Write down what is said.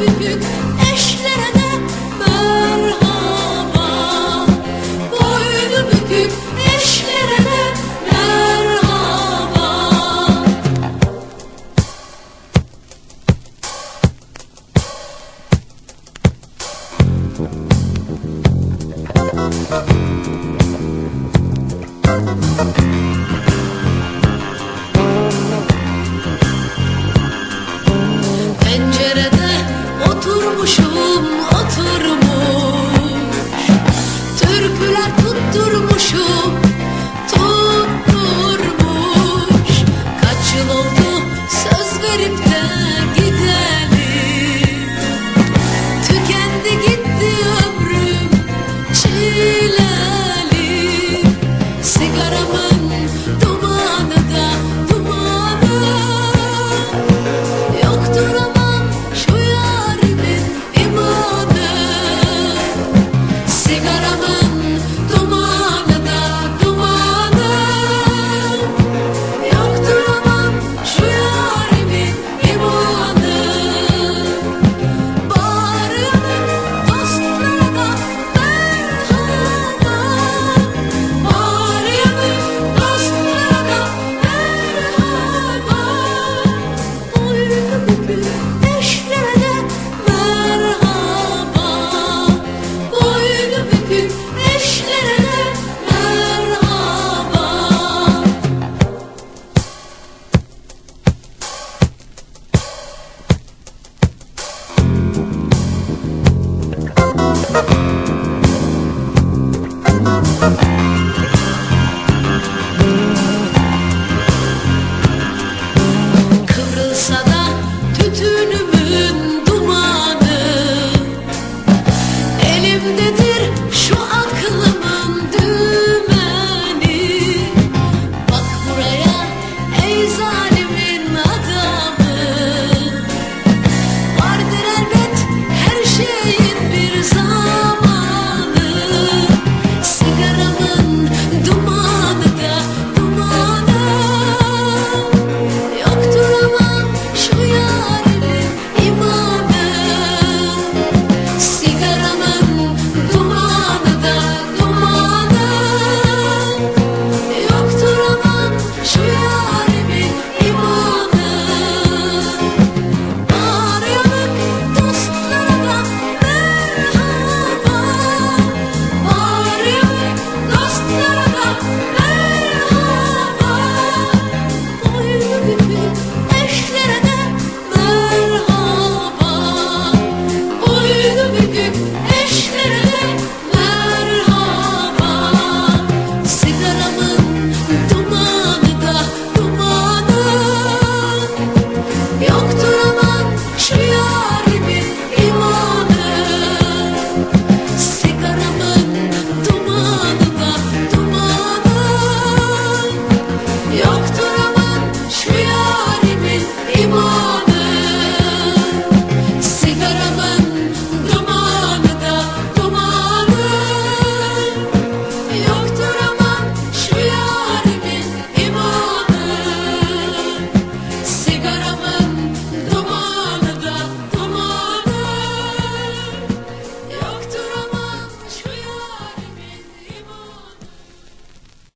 büyük eşlere de merhaba. Boynu bükük eşlere de merhaba. Müzik